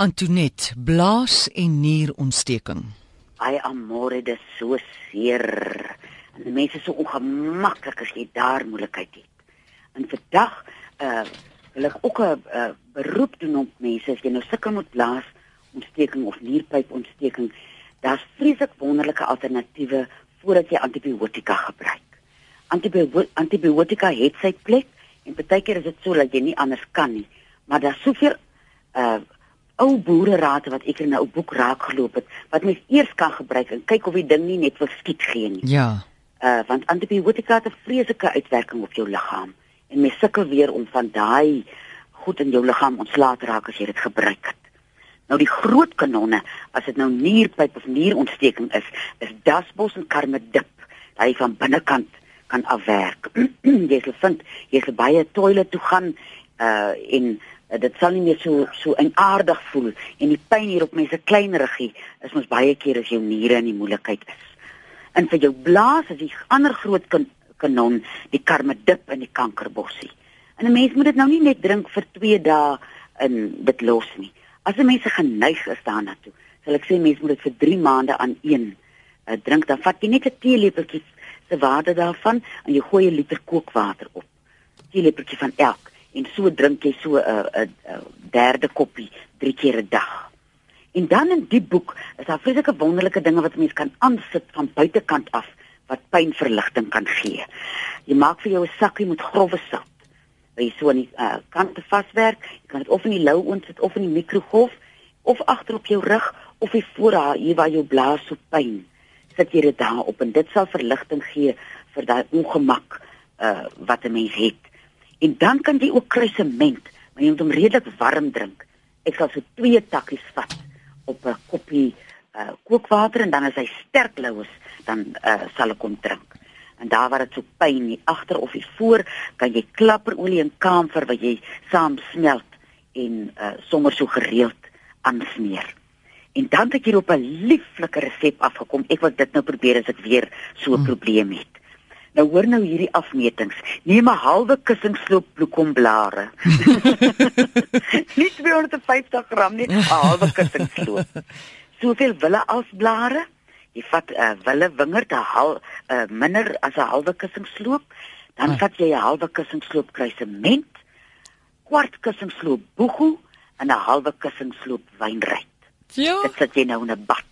Antoinette, blaas en nierontsteking. Ai amore, dit is so seer. En die mense is so ongemaklik as jy daar moeilikheid het. En vandag uh wil ek ook 'n uh, beroep doen op mense as jy nou sukkel met blaas ontsteking of nierpypontsteking, daar's vreeslik wonderlike alternatiewe voordat jy antibiotika gebruik. Antibio antibiotika het sy plek en baie keer is dit so dat jy nie anders kan nie, maar daar's soveel ou boererate wat ek in 'n ou boek raak geloop het wat mens eers kan gebruik en kyk of die ding nie net wil skiet gee nie. Ja. Uh want antibiotika het 'n vreeslike uitwerking op jou liggaam en mens sukkel weer om van daai goed in jou liggaam ontslae te raak as jy dit gebruik het. Nou die groot kanonne, as dit nou nierpyp of nierontsteking is, is dasbos en karmedip. Hy van binnekant kan afwerk. jy sal vind jy sal baie toilet toe gaan uh en dit sal nie meer so so aardig voel en die pyn hier op mense klein ruggie is mos baie keer as jou niere in die moeilikheid is. En vir jou blaas is die ander groot kan, kanon die karmedip en die kankerbossie. En 'n mens moet dit nou nie net drink vir 2 dae en dit los nie. As 'n mens geneig is daarna toe, sal ek sê mens moet dit vir 3 maande aan een uh, drink. Dan vat jy net 'n teelepeltjie se water daarvan en jy gooi 'n liter kookwater op. Teelepeltjie van elk en so drink jy so 'n uh, 'n uh, uh, derde koppie 3 keer 'n dag. En dan in die boek is daar vreeslike wonderlike dinge wat mense kan aansit van buitekant af wat pynverligting kan gee. Jy maak vir jou 'n sakkie met sout waar jy so aan die uh, kante vaswerk. Jy kan dit of in die lou oond sit of in die mikrogolf of agter op jou rug of hier voor haar hier waar jou blaas so pyn. Sit jy dit daar op en dit sal verligting gee vir daai ongemak uh wat 'n mens het. En dan kan jy ook kruisement, maar jy moet hom redelik warm drink. Ek sal so twee takkies vat op 'n koppie uh kookwater en dan as hy sterk lou is, dan uh sal ek hom drink en daar waar dit so pyn nie agter of hier voor kan jy klapperolie en kamfer wat jy saam smelt en uh, sommer so gereeld aansmeer. En dan het ek hier op 'n lieflike resep afgekom. Ek wil dit nou probeer as ek weer so 'n hmm. probleem het. Nou hoor nou hierdie afmetings. Neem 'n halwe kussingsloop bloekomblare. nie 250 gram nie, 'n halwe kussingsloop. Soveel wille as blare jy vat 'n uh, wille wingerd 'n hal uh, minder as 'n halwe kussingsloop, dan ah. vat jy 'n halwe kussingsloop kruisement, kwart kussingsloop boegoe en 'n halwe kussingsloop wynryk. Ja. Dit sit jy nou in 'n bad.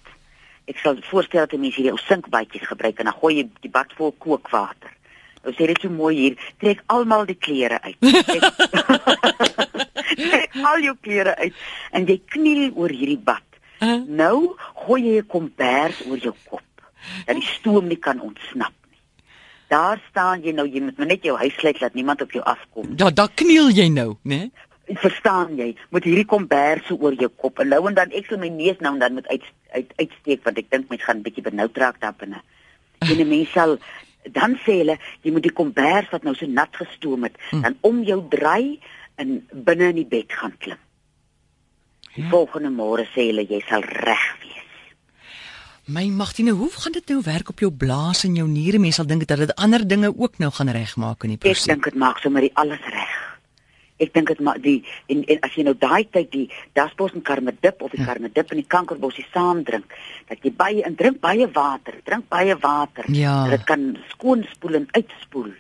Ek sal voorstel dat jy mens hierdie ou sinkbatjies gebruik en dan gooi jy die bad vol kookwater. Nou sê dit so mooi hier, trek almal die klere uit. trek al jou klere uit en jy kniel oor hierdie bad. Uh. Nou gooi jy 'n kombers oor jou kop dat die stoom nie kan ontsnap nie. Daar staan jy nou, jy moet net jou huis sluit dat niemand op jou afkom. Ja, daar kniel jy nou, né? Verstaan jy? Moet hierdie kombers so oor jou kop en nou en dan ek sal my neus nou en dan moet uit, uit uitsteek want ek dink mens gaan 'n bietjie benoud raak daar binne. En 'n mens sal dan sê hulle jy moet die kombers wat nou so nat gestoom het, hm. dan om jou draai en binne in die bed gaan klim. Die ja. volgende môre sê hulle jy sal reg wees. My Magtine, hoe gaan dit nou werk op jou blaas en jou niere? Mense sal dink dat dit ander dinge ook nou gaan regmaak in die proses. Ek dink dit maak sommer die alles reg. Ek dink dit maak die en, en as jy nou daai tyd die dasbos en karmedip of die ja. karmedip en die kankerbosie saam drink, dat jy baie en drink baie water, drink baie water. Ja. Dit kan skoon spoel en uitspoel.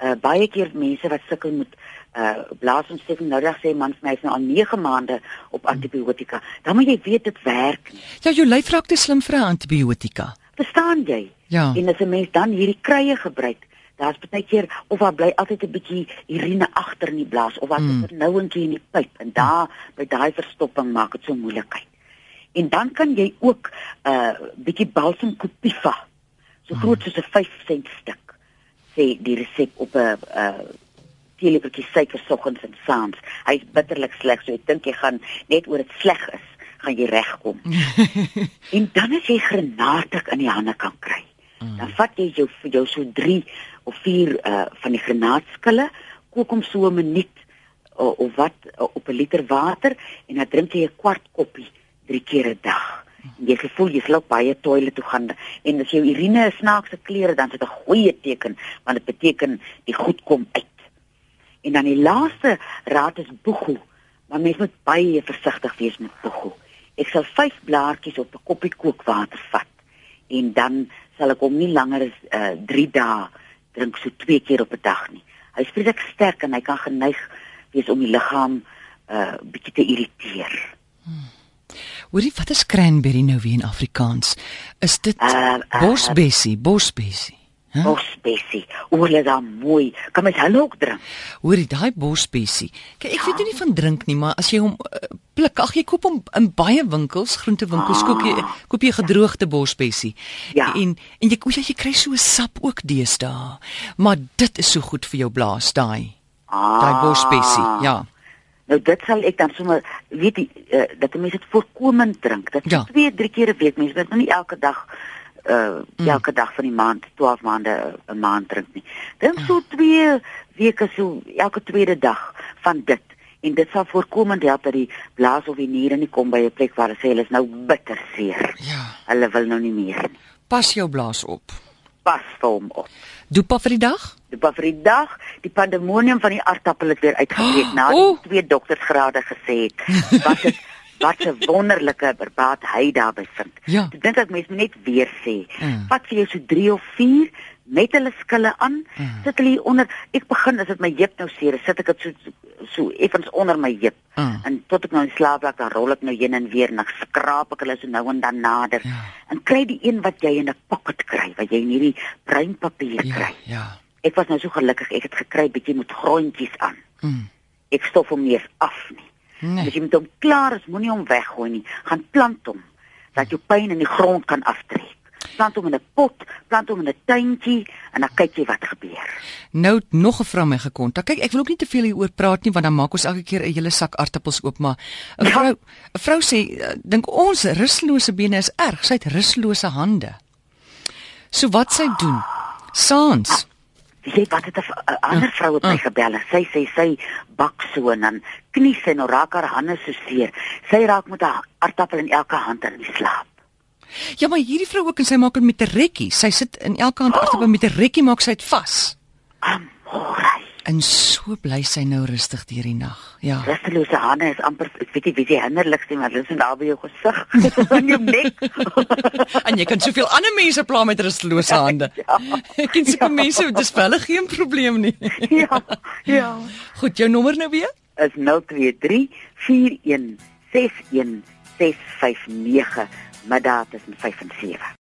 Uh baie keer mense wat sukkel met uh blaasontsteking nou reg sê mans my is nou al 9 maande op antibiotika. Dan moet jy weet dit werk. Ja, jou lyf raak te slim vir 'n antibiotika. Verstaan jy? Ja. En as 'n mens dan hierdie krye gebruik, daar's baie keer of daar bly altyd 'n bietjie urine agter in die blaas of wat mm. is nou eentjie in die pyp en daar by daai verstopping maak dit so moeilikheid. En dan kan jy ook 'n uh, bietjie balsam copifa so groot mm. soos 'n 5 sent stuk sê die resep op 'n uh, teelepeltjie suiker soggens en saans. Hy's bitterlik sleg, so ek dink jy gaan net oor dit sleg is, gaan jy regkom. en dan as jy granaat in die hande kan kry. Mm. Dan vat jy jou jou so 3 of 4 uh van die granaatskille, kook hom so 'n minuut uh, of wat uh, op 'n liter water en dan drink jy 'n kwart koppie 3 keer 'n dag. En jy gevoel jy slop baie toilet toe gaan en as jou urine 'n snaakse kleure dan is dit 'n goeie teken want dit beteken die goed kom uit. En dan die laaste raad is boegoe. Maar mens moet baie versigtig wees met boegoe. Ek sal 5 blaartjies op 'n koppie kookwater vat en dan sal ek hom nie langer as uh, 3 dae drink so twee keer op 'n dag nie. Hy is vreeslik sterk en hy kan geneig wees om die liggaam uh bietjie te irriteer. Hoorie, wat is cranberry nou weer in Afrikaans? Is dit Uh, uh, bosbessie, bosbessie? Hæ? Bosbessie. O, hulle dan mooi. Kan mens hulle ook drink? Hoorie, daai bosbessie. Kyk, ek weet nou nie van drink nie, maar as jy hom uh, pluk, ag jy koop hom in baie winkels, groentewinkels, koop jy koop jy gedroogde bosbessie. Ja. En en jy koop jy kry so 'n sap ook deesdae. Maar dit is so goed vir jou blaas, daai. Daai bosbessie, ja. Nou dit sal ek dan sommer weet jy uh, dat mense dit voorkomend drink. Dat Ja. ja. twee, drie keer 'n week mense moet nou nie elke dag uh mm. elke dag van die maand 12 maande uh, 'n maand drink nie. Drink so twee weke so elke tweede dag van dit en dit sal voorkomend help dat die blaas of die niere nie kom by 'n plek waar hulle sê hulle is nou bitter seer. Ja. Hulle wil nou nie meer nie. Pas jou blaas op. Pas hom op. Doepa vir die dag? Die pa vir die dag, die pandemonium van die aardappel het weer uitgebreek Oh, nadat oh. twee doktersgrade gesê het wat dit wat 'n wonderlike verbaat hy daarby vind. Ja. Ek dink ek mens moet net weer sê, Mm. vat vir jou so 3 of 4 met hulle skille aan, Mm. sit hulle onder. Ek begin as dit my heup nou seer, sit ek dit so so effens onder my heup. Mm. En tot ek nou in slaap raak, dan rol ek nou heen en weer en dan skraap ek hulle so nou en dan nader. Ja. En kry die een wat jy in 'n pocket kry, wat jy in hierdie bruin papier Ja, kry. ja. Ek was nou so gelukkig ek het gekry bietjie met grondjies aan. Mm. Ek stof hom nie eens af nie. Nee. As jy met hom klaar is, moenie hom weggooi nie. Gaan plant hom dat jou pyn in die grond kan aftrek. Plant hom in 'n pot, plant hom in 'n tuintjie en dan kyk jy wat gebeur. Nou nog 'n vrou my gekontak. Kyk, ek wil ook nie te veel hieroor praat nie want dan maak ons elke keer 'n hele sak aartappels oop, maar 'n Ja. vrou 'n vrou sê eh, dink ons ruslose bene is erg. Sy het ruslose hande. So wat sy doen? Saans. Weet jy wat het 'n v- 'n ander vrou het my gebel en sy sê sy bak so en dan knie sy nou raak haar hande so seer. Sy raak met 'n aardappel in elke hand in die slaap. Ja, maar hierdie vrou ook en sy maak dit met 'n rekkie. Sy sit in elke hand aartappel met 'n rekkie maak sy dit vas. Amore. En so bly sy nou rustig deur die nag. Ja. Rustelose hande is amper ek weet nie wie die hinderlikste maar dit is daar by jou gesig in jou nek. En jy kan soveel ander mense pla met rustelose hande. Ja. Ek ken sulke mense, dis vir hulle geen probleem nie. ja. Ja. Goed, jou nommer nou weer? Is 023 41 61 659 middag tussen 5 en 7.